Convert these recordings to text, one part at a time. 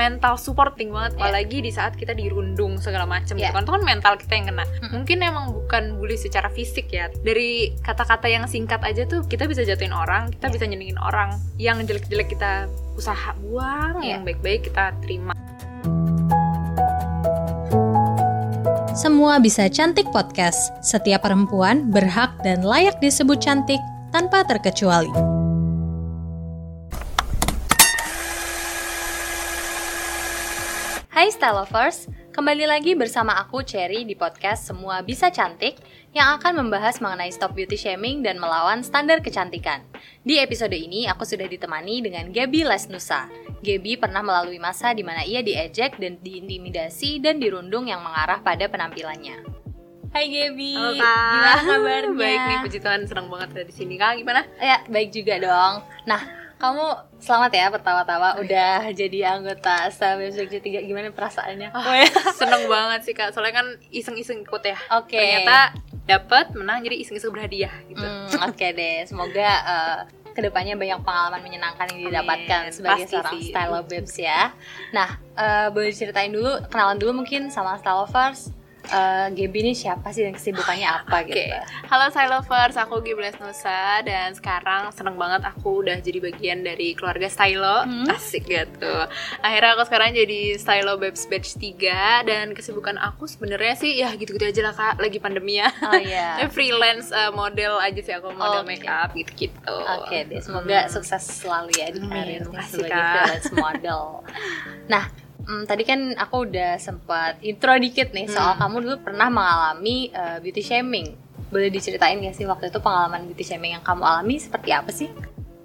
mental support penting banget Iya. apalagi di saat kita dirundung segala macam gitu kan itu kan mental kita yang kena Mm-mm. mungkin emang bukan bully secara fisik ya dari kata-kata yang singkat aja tuh kita bisa jatuhin orang kita Iya. bisa nyenengin orang yang jelek-jelek kita usaha buang Iya. yang baik-baik kita terima Semua Bisa Cantik Podcast. Setiap perempuan berhak dan layak disebut cantik tanpa terkecuali. Hai Style Lovers, kembali lagi bersama aku Cherry di podcast Semua Bisa Cantik yang akan membahas mengenai stop beauty shaming dan melawan standar kecantikan. Di episode ini aku sudah ditemani dengan Gaby Lesnusa. Gaby pernah melalui masa di mana ia diejek dan diintimidasi dan dirundung yang mengarah pada penampilannya. Hai Gaby, Halo, Kak. gimana kabarnya? baik nih puji Tuhan senang banget ada di sini kak gimana Ya, baik juga dong. Nah, kamu selamat ya pertama-tama udah jadi anggota Style Music 3 Gimana perasaannya? seneng banget sih kak soalnya kan iseng-iseng ikut ya Oke. ternyata dapat menang jadi iseng-iseng berhadiah gitu Hmm, Oke deh, semoga eh, ke depannya banyak pengalaman menyenangkan yang didapatkan Amin. sebagai Pasti seorang sih. style babes ya. Nah, eh, boleh ceritain dulu, kenalan dulu mungkin sama style lovers. Eh, Gaby ini siapa sih dan kesibukannya apa Oke, gitu? halo Style Lovers, aku Gibles Nusa dan sekarang seneng banget aku udah jadi bagian dari keluarga Stylo, Hmm. asik gitu. Akhirnya aku sekarang jadi Stylo Babes Batch 3 dan kesibukan aku sebenarnya sih ya gitu-gitu aja lah kak, lagi pandemi ya. Oh iya. Saya freelance uh, model aja sih aku model Oke. makeup gitu-gitu. Oke deh, semoga Hmm. sukses selalu ya di makasih, sebagai freelance model. Nah, mm, tadi kan aku udah sempat intro dikit nih soal Hmm. kamu dulu pernah mengalami eh, beauty shaming. Boleh diceritain gak sih waktu itu pengalaman beauty shaming yang kamu alami seperti apa sih?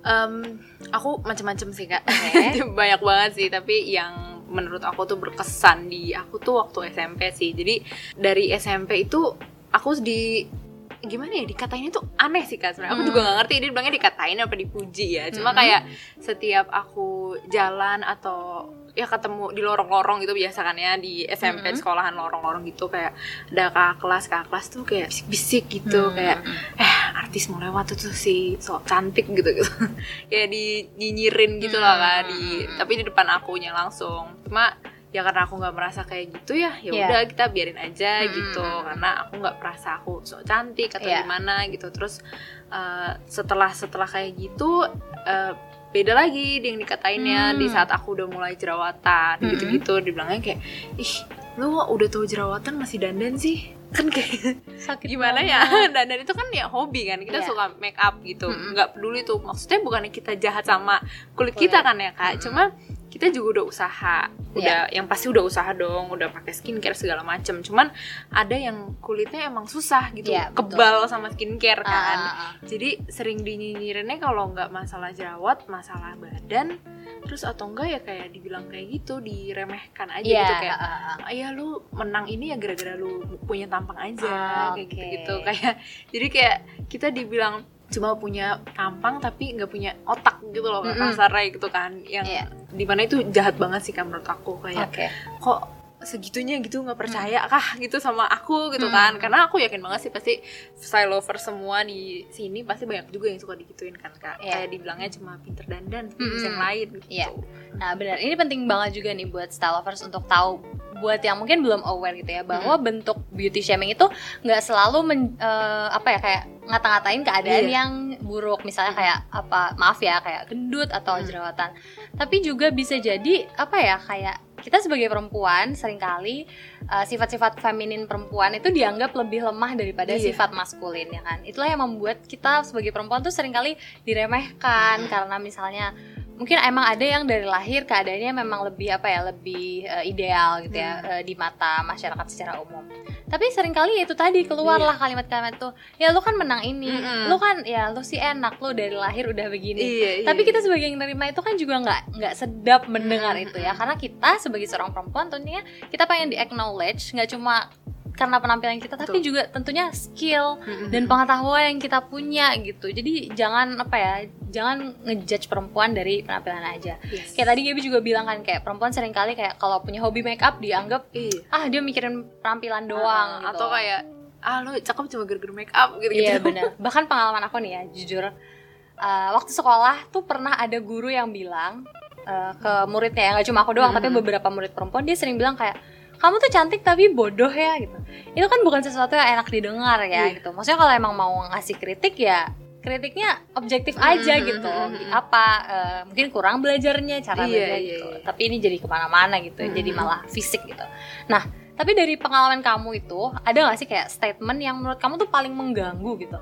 Em, aku macem-macem sih kak, Oke. banyak banget sih. Tapi yang menurut aku tuh berkesan di aku tuh waktu SMP sih. Jadi dari SMP itu aku di gimana ya dikatainnya tuh aneh sih kak sebenarnya aku Hmm. juga nggak ngerti dia bilangnya dikatain apa dipuji ya cuma Hmm. kayak setiap aku jalan atau ya ketemu di lorong-lorong gitu biasa kan ya di SMP Hmm. sekolahan lorong-lorong gitu kayak ada kakak kelas kakak kelas tuh kayak bisik-bisik gitu Hmm. kayak eh artis mau lewat tuh tuh si so cantik gitu gitu kayak di nyinyirin gitu loh kan di Hmm. tapi di depan akunya langsung cuma ya karena aku nggak merasa kayak gitu ya ya Iya. udah kita biarin aja Hmm. gitu karena aku nggak merasa aku so cantik atau Iya. gimana gitu terus eh, setelah setelah kayak gitu eh, beda lagi yang dikatainnya Hmm. di saat aku udah mulai jerawatan Hmm. gitu-gitu dibilangnya kayak ih lu udah tahu jerawatan masih dandan sih kan kayak Sakit gimana banget. ya dandan itu kan ya hobi kan kita Iya. suka make up gitu Mm-mm. nggak peduli tuh maksudnya bukannya kita jahat sama kulit Kulit. kita kan ya kak Mm-mm. cuma kita juga udah usaha udah yang pasti udah usaha dong udah pakai skincare segala macem cuman ada yang kulitnya emang susah gitu Iya, betul. kebal sama skincare Ah, kan ah. jadi sering dinyinyirinnya kalau nggak masalah jerawat masalah badan terus atau enggak ya kayak dibilang kayak gitu diremehkan aja Iya, gitu kayak ah, ah. ah ya lu menang ini ya gara-gara lu punya tampang aja Ah, kayak oke. gitu-gitu kayak jadi kayak kita dibilang cuma punya tampang tapi nggak punya otak gitu loh Mm-mm. kasarnya gitu kan yang Iya. di mana itu jahat banget sih kan menurut aku kayak Oke. kok segitunya gitu nggak percaya kah gitu sama aku gitu Hmm. kan karena aku yakin banget sih pasti style lover semua di sini pasti banyak juga yang suka digituin kan kak Iya. kayak dibilangnya cuma pinter dandan tapi Mm-mm. bisa yang lain gitu Iya. Nah, benar. Ini penting banget juga nih buat style lovers untuk tahu buat yang mungkin belum aware gitu ya bahwa bentuk beauty shaming itu nggak selalu men- eh, apa ya kayak ngata-ngatain keadaan Iya. yang buruk misalnya kayak apa maaf ya kayak gendut atau Hmm. jerawatan tapi juga bisa jadi apa ya kayak kita sebagai perempuan sering kali eh, sifat-sifat feminin perempuan itu dianggap lebih lemah daripada Iya. sifat maskulin ya kan itulah yang membuat kita sebagai perempuan tuh sering kali diremehkan karena misalnya mungkin emang ada yang dari lahir keadaannya memang lebih apa ya lebih eh, ideal gitu ya Hmm. eh, di mata masyarakat secara umum tapi sering kali itu tadi keluarlah kalimat-kalimat tuh ya lu kan menang ini Mm-mm. lu kan ya lu sih enak lu dari lahir udah begini iya, iya. tapi kita sebagai yang nerima itu kan juga nggak nggak sedap mendengar Hmm, itu ya hmm. karena kita sebagai seorang perempuan tentunya kita pengen di acknowledge nggak cuma karena penampilan kita tapi Betul. juga tentunya skill Mm-mm. dan pengetahuan yang kita punya gitu jadi jangan apa ya jangan ngejudge perempuan dari penampilan aja Yes. kayak tadi Gaby juga bilang kan kayak perempuan sering kali kayak kalau punya hobi make up dianggap iya ah dia mikirin penampilan doang Ah, gitu atau kayak ah lu cakep cuma gara-gara make up gitu gitu Iya benar. Bahkan pengalaman aku nih ya, jujur uh, waktu sekolah tuh pernah ada guru yang bilang eh, ke muridnya ya nggak cuma aku doang Mm-mm. tapi beberapa murid perempuan dia sering bilang kayak kamu tuh cantik tapi bodoh ya gitu itu kan bukan sesuatu yang enak didengar ya Iya. gitu maksudnya kalau emang mau ngasih kritik ya kritiknya objektif aja Mm-mm, gitu mm-mm. apa eh, mungkin kurang belajarnya cara Iya, belajar iya, gitu iya. tapi ini jadi ke mana-mana gitu Mm-mm. jadi malah fisik gitu nah tapi dari pengalaman kamu itu ada gak sih kayak statement yang menurut kamu tuh paling mengganggu gitu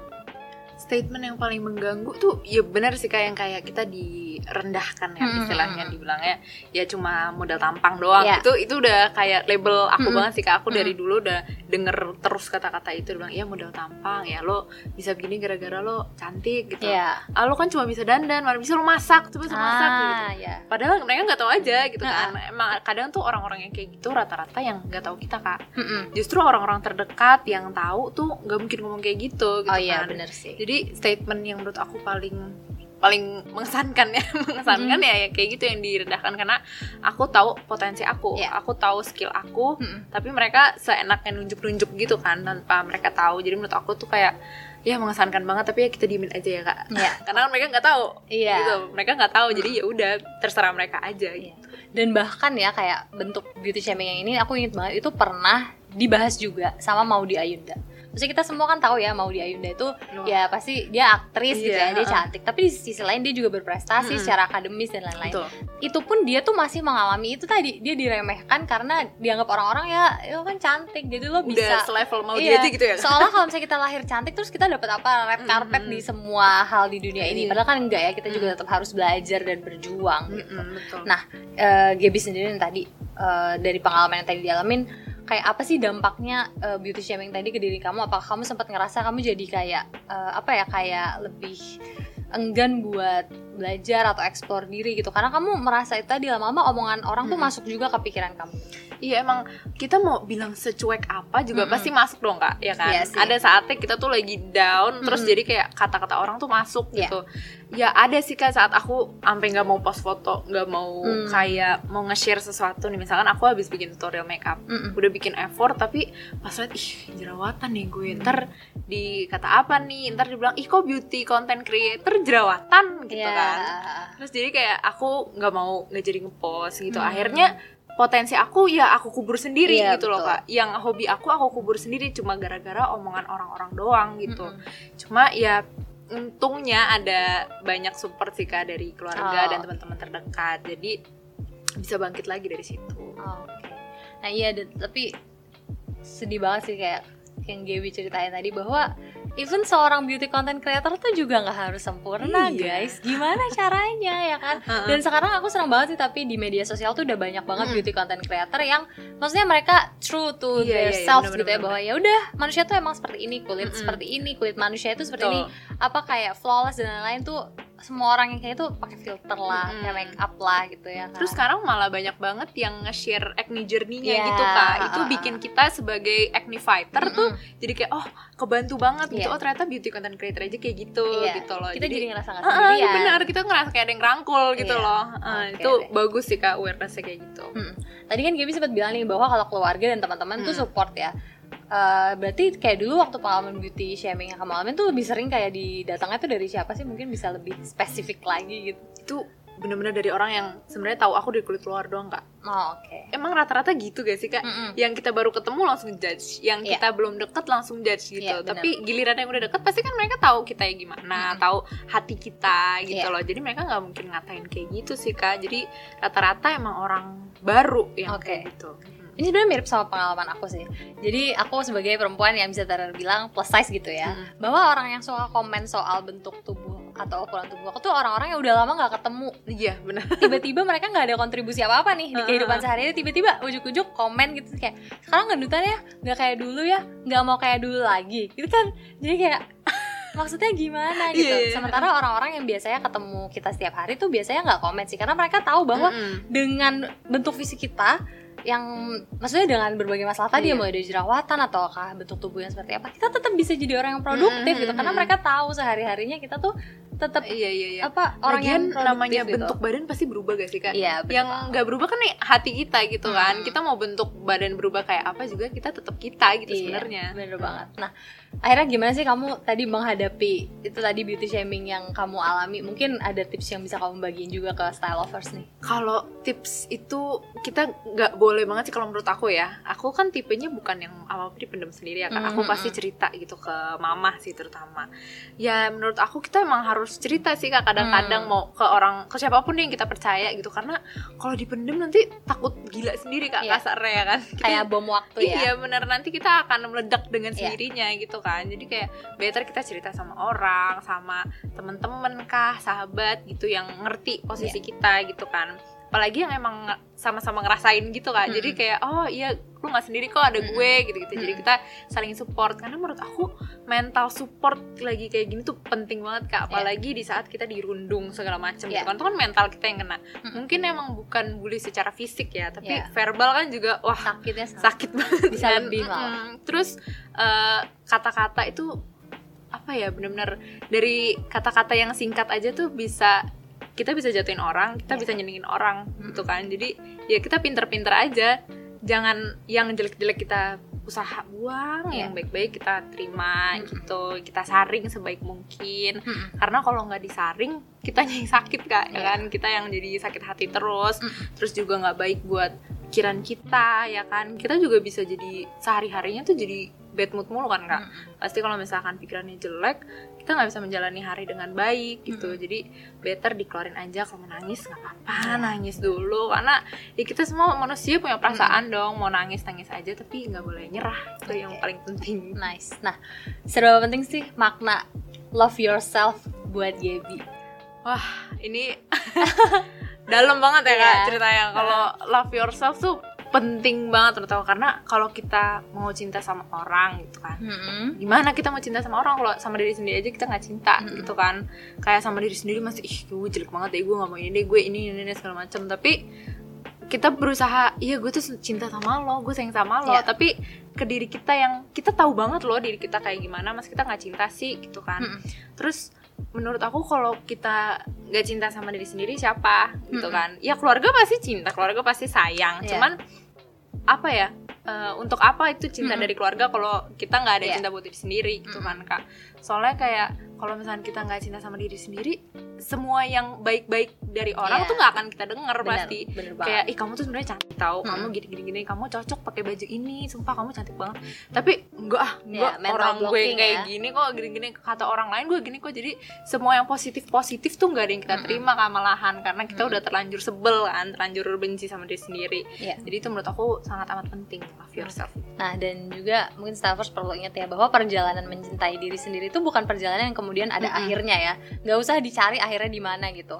statement yang paling mengganggu tuh ya benar sih kayak yang kayak kita direndahkan ya Hmm, istilahnya hmm, hmm. dibilangnya ya cuma modal tampang doang Iya. itu itu udah kayak label aku Hmm, banget sih kak aku hmm. dari dulu udah denger terus kata-kata itu bilang ya modal tampang ya lo bisa begini gara-gara lo cantik gitu Iya. ah lo kan cuma bisa dandan mana bisa lo masak tuh bisa masak gitu ah ya padahal mereka nggak tahu aja gitu Nah. kan emang kadang tuh orang-orang yang kayak gitu rata-rata yang nggak tahu kita kak Mm-mm. justru orang-orang terdekat yang tahu tuh nggak mungkin ngomong kayak gitu gitu oh iya kan bener sih jadi statement yang menurut aku paling paling mengesankan ya mengesankan ya, ya kayak gitu yang direndahkan karena aku tahu potensi aku Iya. aku tahu skill aku Mm-mm. tapi mereka seenaknya nunjuk-nunjuk gitu kan tanpa mereka tahu jadi menurut aku tuh kayak ya mengesankan banget tapi ya kita diemin aja ya kak Iya. karena kan mereka nggak tahu Iya. gitu mereka nggak tahu jadi ya udah terserah mereka aja Iya. gitu Dan bahkan ya kayak bentuk beauty shaming yang ini aku inget banget itu pernah dibahas juga sama Maudi Ayunda. Maksudnya kita semua kan tahu ya Maudi Ayunda itu ya pasti dia aktris gitu ya, Iya, dia cantik. Tapi di sisi lain dia juga berprestasi Mm-mm. secara akademis dan lain-lain. Itu pun dia tuh masih mengalami itu tadi dia diremehkan karena dianggap orang-orang ya lo kan cantik jadi lo udah bisa selevel mau Iya, dia aja gitu ya? Seolah kalau misalnya kita lahir cantik terus kita dapat apa red carpet mm, di semua hal di dunia ini. Iya. Padahal kan enggak ya, kita juga tetap harus belajar dan berjuang gitu. Betul Nah, eh Gaby sendiri yang tadi eh, dari pengalaman yang tadi dialamin kayak apa sih dampaknya eh, beauty shaming tadi ke diri kamu? Apakah kamu sempat ngerasa kamu jadi kayak eh, apa ya kayak lebih enggan buat belajar atau eksplor diri gitu? Karena kamu merasa itu tadi lama-lama omongan orang tuh masuk juga ke pikiran kamu. Iya emang kita mau bilang secuek apa juga Mm-mm. pasti masuk dong kak, ya kan? Iya sih. ada saatnya kita tuh lagi down, terus Mm-mm. jadi kayak kata-kata orang tuh masuk Iya. gitu. Ya ada sih kak saat aku sampai nggak mau post foto, nggak mau Hmm. kayak mau nge-share sesuatu nih. Misalkan aku habis bikin tutorial makeup, Mm-mm. udah bikin effort tapi pas liat ih jerawatan nih gue ntar dikata apa nih ntar dibilang ih kok beauty content creator jerawatan gitu Iya. kan terus jadi kayak aku nggak mau nggak jadi ngepost gitu Hmm. akhirnya potensi aku ya aku kubur sendiri Iya, gitu loh betul. kak yang hobi aku aku kubur sendiri cuma gara-gara omongan orang-orang doang gitu Mm-mm. cuma ya untungnya ada banyak support sih kak dari Oh. keluarga dan teman-teman terdekat jadi bisa bangkit lagi dari situ Oh. Nah iya, tapi sedih banget sih kayak yang Gaby ceritain tadi bahwa even seorang beauty content creator tuh juga nggak harus sempurna Iya. guys. Gimana caranya ya kan? Dan sekarang aku senang banget sih tapi di media sosial tuh udah banyak banget Mm. beauty content creator yang maksudnya mereka true to Iya, their iya, iya, selves bener, gitu ya bahwa ya udah manusia tuh emang seperti ini kulit Mm-mm. seperti ini kulit manusia itu seperti Betul. ini apa kayak flawless dan lain-lain tuh semua orang yang kayak itu pakai filter lah, Mm-mm. kayak make up lah gitu ya kan. Terus sekarang malah banyak banget yang nge-share acne journey-nya Iya, gitu kak Itu uh, uh, bikin kita sebagai acne fighter tuh Mm-mm. Jadi kayak oh kebantu banget gitu Iya. Oh ternyata beauty content creator aja kayak gitu Iya, gitu loh kita jadi, ngerasa nggak sendirian. benar kita ngerasa kayak ada yang rangkul gitu Iya. loh Ah, Oke Itu deh. bagus sih kak awareness kayak gitu Hmm. Tadi kan Gaby sempat bilang nih bahwa kalau keluarga dan teman-teman tuh Hmm. support ya. Eh, berarti kayak dulu waktu pengalaman beauty shaming yang kamu alamin tuh lebih sering kayak didatangnya tuh dari siapa sih? Mungkin bisa lebih spesifik lagi gitu. Itu bener-bener dari orang yang sebenarnya tahu aku dari kulit luar doang kak Oh, oke. Emang rata-rata gitu gak sih kak? Mm-mm. Yang kita baru ketemu langsung judge Yang Iya. kita belum deket langsung judge gitu Iya, benar. Tapi giliran yang udah deket pasti kan mereka tahu kita yang gimana Mm-mm. Tahu hati kita gitu Iya. loh Jadi mereka nggak mungkin ngatain kayak gitu sih kak Jadi rata-rata emang orang baru yang Oke. kayak gitu Ini sebenarnya mirip sama pengalaman aku sih. Jadi aku sebagai perempuan yang bisa terbilang plus size gitu ya, Mm. bahwa orang yang suka komen soal bentuk tubuh atau ukuran tubuh aku tuh orang-orang yang udah lama nggak ketemu. Iya benar Tiba-tiba mereka nggak ada kontribusi apa-apa nih di Heeh. kehidupan sehari-hari. Tiba-tiba ujuk-ujuk komen gitu kayak sekarang gendutannya nggak kayak dulu ya, nggak mau kayak dulu lagi. Gitu kan? Jadi kayak maksudnya gimana gitu. Iya, iya. Sementara orang-orang yang biasanya ketemu kita setiap hari tuh biasanya nggak komen sih karena mereka tahu bahwa Mm-mm. dengan bentuk fisik kita yang maksudnya dengan berbagai masalah tadi Iya. mulai dari jerawatan ataukah bentuk tubuh yang seperti apa kita tetap bisa jadi orang yang produktif Mm, gitu mm, karena mm. mereka tahu sehari harinya kita tuh tetap iya iya iya apa orang Lagian yang namanya gitu. bentuk badan pasti berubah gak sih kak Iya, betul yang nggak berubah kan nih hati kita gitu kan Hmm. kita mau bentuk badan berubah kayak apa juga kita tetap kita gitu Iya, sebenarnya bener banget nah akhirnya gimana sih kamu tadi menghadapi itu tadi beauty shaming yang kamu alami? Mungkin ada tips yang bisa kamu bagiin juga ke style lovers nih. Kalau tips itu kita nggak boleh banget sih kalau menurut aku ya. Aku kan tipenya bukan yang apa apa dipendam sendiri ya kan aku pasti cerita gitu ke mama sih terutama. Ya menurut aku kita emang harus cerita sih kak. Kadang-kadang Hmm. mau ke orang ke siapa pun yang kita percaya gitu. Karena kalau dipendam nanti takut gila sendiri kak Iya. kasarnya ya kan. Kita- kayak bom waktu ya. Iya bener. Nanti kita akan meledak dengan Iya. sendirinya gitu kan jadi kayak better kita cerita sama orang sama temen-temen kah sahabat gitu yang ngerti posisi Iya. kita gitu kan apalagi yang emang sama-sama ngerasain gitu kan jadi Mm-mm. kayak oh iya lu nggak sendiri kok ada gue gitu gitu jadi kita saling support karena menurut aku mental support lagi kayak gini tuh penting banget kak Iya. apalagi di saat kita dirundung segala macam gitu kan itu kan mental kita yang kena Mm-mm. mungkin emang bukan bully secara fisik ya tapi Iya. verbal kan juga wah sakitnya sangat sakit banget Bisa kan. lebih. Mm-mm. terus eh, kata-kata itu apa ya benar-benar dari kata-kata yang singkat aja tuh bisa kita bisa jatuhin orang kita Iya. bisa nyenengin orang gitu kan jadi ya kita pinter-pinter aja jangan yang jelek-jelek kita usaha buang Iya. yang baik-baik kita terima Mm-mm. gitu kita saring sebaik mungkin Mm-mm. karena kalau nggak disaring kita yang sakit kak ya Iya. kan kita yang jadi sakit hati terus Mm-mm. terus juga nggak baik buat pikiran kita ya kan kita juga bisa jadi sehari harinya tuh jadi bad mood mulu kan kak Mm-mm. pasti kalau misalkan pikirannya jelek kita nggak bisa menjalani hari dengan baik gitu Mm-mm. jadi better dikeluarin aja kalau mau nangis nggak apa-apa nangis dulu karena ya kita semua manusia punya perasaan dong mau nangis nangis aja tapi nggak boleh nyerah itu yang Oke. paling penting Nice. Nah, seberapa penting sih makna love yourself buat Gaby? ini dalam banget ya kak Iya. ceritanya kalau love yourself tuh penting banget terutama karena kalau kita mau cinta sama orang gitu kan Mm-mm. gimana kita mau cinta sama orang kalau sama diri sendiri aja kita nggak cinta Mm-mm. gitu kan kayak sama diri sendiri masih ih gue jelek banget deh gue nggak mau ini deh gue ini ini, ini segala macam tapi kita berusaha iya gue tuh cinta sama lo gue sayang sama lo Iya. tapi ke diri kita yang kita tahu banget loh diri kita kayak gimana mas kita nggak cinta sih gitu kan Mm-mm. terus menurut aku kalau kita nggak cinta sama diri sendiri siapa gitu kan ya keluarga pasti cinta keluarga pasti sayang Iya. cuman apa ya eh, untuk apa itu cinta Mm-mm. dari keluarga kalau kita nggak ada Iya. cinta buat diri sendiri gitu Mm-mm. kan kak soalnya kayak kalau misalnya kita nggak cinta sama diri sendiri semua yang baik-baik dari orang Iya. tuh nggak akan kita dengar pasti bener banget. kayak ih kamu tuh sebenarnya cantik tau kamu Mm-mm. gini gini gini kamu cocok pakai baju ini sumpah kamu cantik banget tapi enggak ah Iya, enggak mental orang gue kayak ya. gini kok gini gini kata orang lain gue gini kok jadi semua yang positif positif tuh nggak ada yang kita Mm-mm. terima kan malahan karena kita Mm-mm. udah terlanjur sebel kan terlanjur benci sama diri sendiri Iya. jadi itu menurut aku sangat amat penting love yourself Nah, dan juga mungkin staffers perlu ingat ya bahwa perjalanan mencintai diri sendiri itu bukan perjalanan yang kemudian ada Mm-mm. akhirnya ya. Nggak usah dicari akhirnya di mana gitu.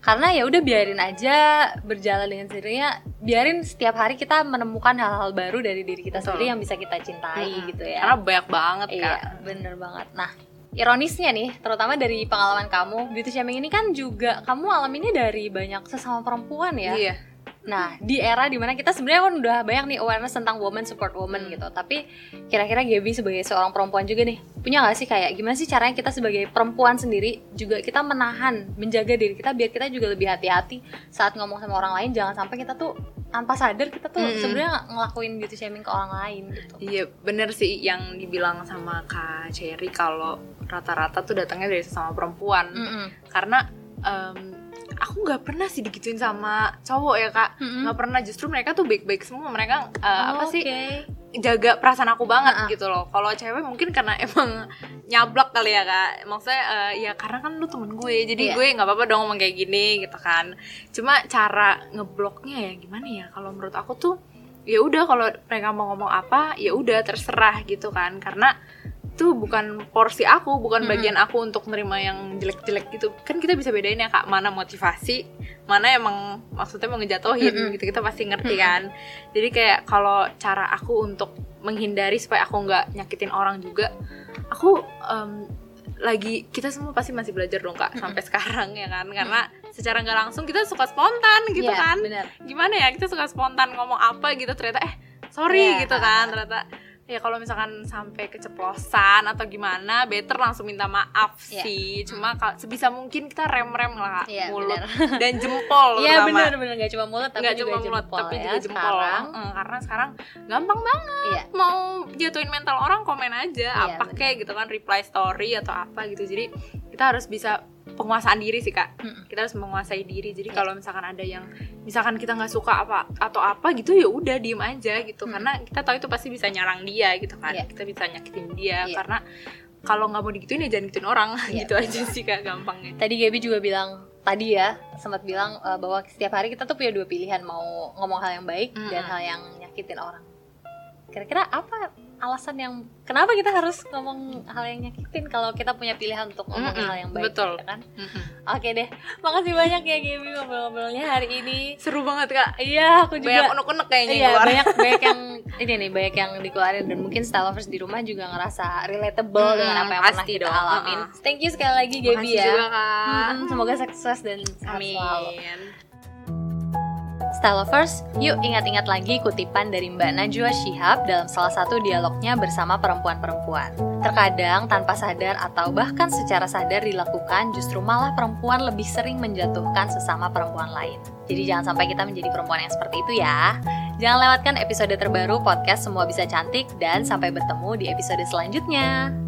Karena ya udah biarin aja berjalan dengan sendirinya. Biarin setiap hari kita menemukan hal-hal baru dari diri kita Betul. sendiri yang bisa kita cintai Mm-mm. gitu ya. karena banyak banget Iya, kak bener banget. Nah, ironisnya nih, terutama dari pengalaman kamu, beauty shaming ini kan juga kamu alaminnya dari banyak sesama perempuan ya. iya Nah, di era di mana kita sebenarnya kan udah banyak nih awareness tentang woman support woman gitu. Tapi kira-kira Gaby sebagai seorang perempuan juga nih, punya nggak sih kayak gimana sih caranya kita sebagai perempuan sendiri juga kita menahan, menjaga diri kita biar kita juga lebih hati-hati saat ngomong sama orang lain. Jangan sampai kita tuh tanpa sadar kita tuh Hmm. sebenarnya ngelakuin beauty shaming ke orang lain gitu. Iya bener sih yang dibilang sama Kak Cherry kalau rata-rata tuh datangnya dari sesama perempuan Mm-mm. karena em, aku nggak pernah sih digituin sama cowok ya kak. Nggak pernah. Justru mereka tuh baik-baik semua. Mereka apa Oh, sih oke. jaga perasaan aku banget Ah, ah. gitu loh. Kalau cewek mungkin karena emang nyablak kali ya kak. Maksudnya eh, ya karena kan lu temen gue jadi Iya. gue nggak apa-apa dong ngomong kayak gini gitu kan. Cuma cara ngebloknya ya gimana ya? Kalau menurut aku tuh ya udah kalau mereka mau ngomong apa ya udah terserah gitu kan. Karena itu bukan porsi aku bukan bagian aku untuk nerima yang jelek-jelek gitu. Kan kita bisa bedain ya kak mana motivasi mana emang maksudnya mau ngejatohin gitu kita pasti ngerti kan. Jadi kayak kalau cara aku untuk menghindari supaya aku nggak nyakitin orang juga aku em, lagi kita semua pasti masih belajar dong kak sampai sekarang ya kan. Karena secara nggak langsung kita suka spontan gitu Iya, kan. bener. gimana ya kita suka spontan ngomong apa gitu ternyata eh sorry Iya. gitu kan ternyata ya kalau misalkan sampai keceplosan atau gimana better langsung minta maaf Iya. sih cuma kalau sebisa mungkin kita rem rem lah Kak. Iya, mulut benar. dan jempol Iya terutama. benar benar nggak cuma mulut tapi nggak juga cuma mulut jempol tapi ya juga jempol sekarang. Karena sekarang gampang banget Iya. mau jatuhin mental orang komen aja Iya, apa benar. kayak gitu kan reply story atau apa gitu jadi kita harus bisa penguasaan diri sih kak Mm-mm. kita harus menguasai diri jadi kalau misalkan ada yang misalkan kita nggak suka apa atau apa gitu ya udah diem aja gitu Hmm. karena kita tahu itu pasti bisa nyerang dia gitu kan Iya. kita bisa nyakitin dia Iya. karena kalau nggak mau digituin ya jangan gituin orang Iya, gitu aja sih kak gampangnya Tadi Gaby juga bilang tadi ya sempat bilang eh, bahwa setiap hari kita tuh punya dua pilihan mau ngomong hal yang baik dan Mm-mm. hal yang nyakitin orang. Kira-kira apa alasan yang kenapa kita harus ngomong hal yang nyakitin kalau kita punya pilihan untuk ngomong Mm-mm, hal yang baik betul. ya kan? Mm-mm. Oke deh, makasih banyak ya Gaby ngobrol-ngobrolnya hari ini. seru banget kak Iya, aku juga banyak unek-unek kayaknya Iya keluar. banyak banyak yang ini nih banyak yang dikeluarin dan mungkin style lovers di rumah juga ngerasa relatable Hmm, dengan apa yang pernah pasti kita dong, alamin. Thank you sekali lagi Gaby ya. juga kak Mm-mm, semoga sukses dan sehat selalu. Amin. Style lovers, yuk ingat-ingat lagi kutipan dari Mbak Najwa Shihab dalam salah satu dialognya bersama perempuan-perempuan. Terkadang tanpa sadar atau bahkan secara sadar dilakukan, justru malah perempuan lebih sering menjatuhkan sesama perempuan lain. Jadi jangan sampai kita menjadi perempuan yang seperti itu ya. Jangan lewatkan episode terbaru podcast Semua Bisa Cantik dan sampai bertemu di episode selanjutnya.